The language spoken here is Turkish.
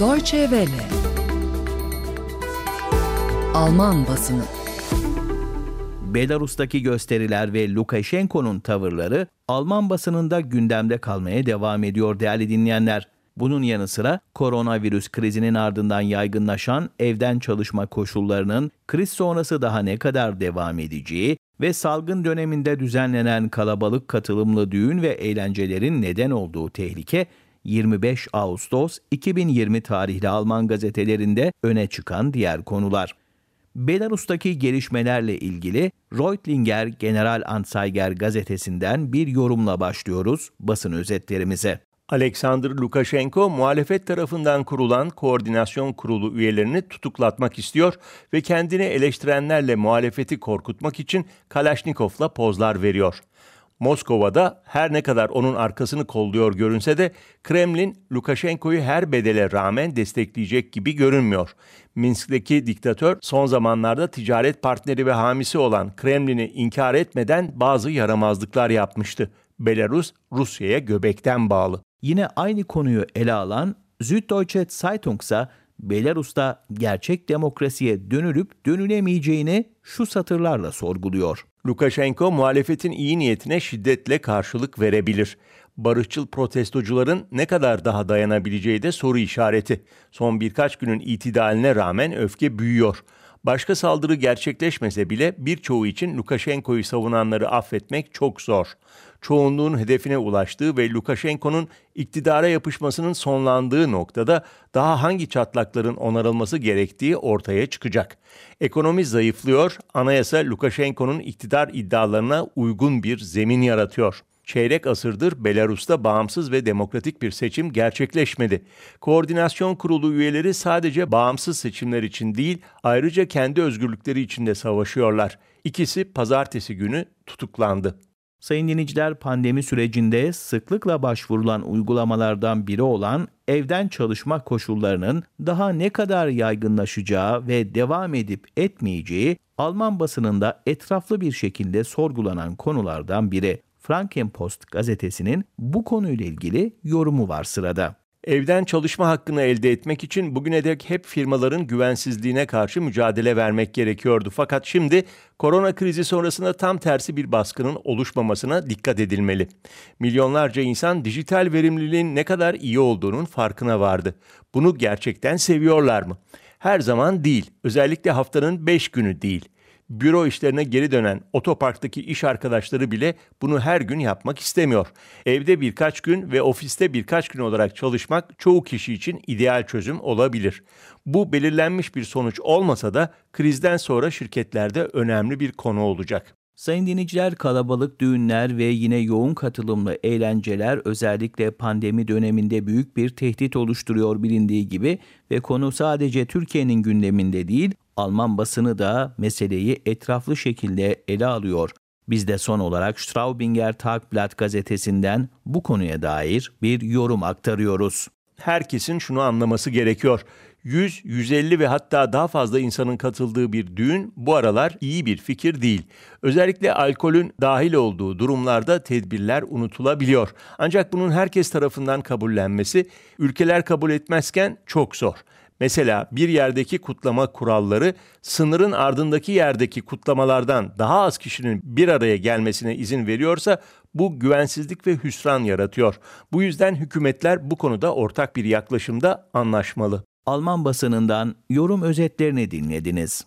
Deutsche Welle Alman basını Belarus'taki gösteriler ve Lukashenko'nun tavırları Alman basınında gündemde kalmaya devam ediyor değerli dinleyenler. Bunun yanı sıra koronavirüs krizinin ardından yaygınlaşan evden çalışma koşullarının kriz sonrası daha ne kadar devam edeceği ve salgın döneminde düzenlenen kalabalık katılımlı düğün ve eğlencelerin neden olduğu tehlike 25 Ağustos 2020 tarihli Alman gazetelerinde öne çıkan diğer konular. Belarus'taki gelişmelerle ilgili Reutlinger General Anzeiger gazetesinden bir yorumla başlıyoruz basın özetlerimize. Alexander Lukashenko muhalefet tarafından kurulan koordinasyon kurulu üyelerini tutuklatmak istiyor ve kendini eleştirenlerle muhalefeti korkutmak için Kalashnikov'la pozlar veriyor. Moskova'da her ne kadar onun arkasını kolluyor görünse de Kremlin Lukashenko'yu her bedele rağmen destekleyecek gibi görünmüyor. Minsk'teki diktatör son zamanlarda ticaret partneri ve hamisi olan Kremlin'i inkar etmeden bazı yaramazlıklar yapmıştı. Belarus Rusya'ya göbekten bağlı. Yine aynı konuyu ele alan Süddeutsche Zeitung ise Belarus'ta gerçek demokrasiye dönülüp dönülemeyeceğini şu satırlarla sorguluyor. Lukashenko muhalefetin iyi niyetine şiddetle karşılık verebilir. Barışçıl protestocuların ne kadar daha dayanabileceği de soru işareti. Son birkaç günün itidaline rağmen öfke büyüyor. Başka saldırı gerçekleşmese bile birçoğu için Lukashenko'yu savunanları affetmek çok zor. Çoğunluğun hedefine ulaştığı ve Lukashenko'nun iktidara yapışmasının sonlandığı noktada daha hangi çatlakların onarılması gerektiği ortaya çıkacak. Ekonomi zayıflıyor, anayasa Lukashenko'nun iktidar iddialarına uygun bir zemin yaratıyor. Çeyrek asırdır Belarus'ta bağımsız ve demokratik bir seçim gerçekleşmedi. Koordinasyon kurulu üyeleri sadece bağımsız seçimler için değil, ayrıca kendi özgürlükleri için de savaşıyorlar. İkisi pazartesi günü tutuklandı. Sayın dinleyiciler pandemi sürecinde sıklıkla başvurulan uygulamalardan biri olan evden çalışma koşullarının daha ne kadar yaygınlaşacağı ve devam edip etmeyeceği Alman basınında etraflı bir şekilde sorgulanan konulardan biri. Frankenpost gazetesinin bu konuyla ilgili yorumu var sırada. Evden çalışma hakkını elde etmek için bugüne dek hep firmaların güvensizliğine karşı mücadele vermek gerekiyordu. Fakat şimdi korona krizi sonrasında tam tersi bir baskının oluşmamasına dikkat edilmeli. Milyonlarca insan dijital verimliliğin ne kadar iyi olduğunun farkına vardı. Bunu gerçekten seviyorlar mı? Her zaman değil. Özellikle haftanın 5 günü değil büro işlerine geri dönen otoparktaki iş arkadaşları bile bunu her gün yapmak istemiyor. Evde birkaç gün ve ofiste birkaç gün olarak çalışmak çoğu kişi için ideal çözüm olabilir. Bu belirlenmiş bir sonuç olmasa da krizden sonra şirketlerde önemli bir konu olacak. Sayın dinleyiciler kalabalık düğünler ve yine yoğun katılımlı eğlenceler özellikle pandemi döneminde büyük bir tehdit oluşturuyor bilindiği gibi ve konu sadece Türkiye'nin gündeminde değil Alman basını da meseleyi etraflı şekilde ele alıyor. Biz de son olarak Straubinger Tagblatt gazetesinden bu konuya dair bir yorum aktarıyoruz. Herkesin şunu anlaması gerekiyor. 100, 150 ve hatta daha fazla insanın katıldığı bir düğün bu aralar iyi bir fikir değil. Özellikle alkolün dahil olduğu durumlarda tedbirler unutulabiliyor. Ancak bunun herkes tarafından kabullenmesi ülkeler kabul etmezken çok zor. Mesela bir yerdeki kutlama kuralları sınırın ardındaki yerdeki kutlamalardan daha az kişinin bir araya gelmesine izin veriyorsa bu güvensizlik ve hüsran yaratıyor. Bu yüzden hükümetler bu konuda ortak bir yaklaşımda anlaşmalı. Alman basınından yorum özetlerini dinlediniz.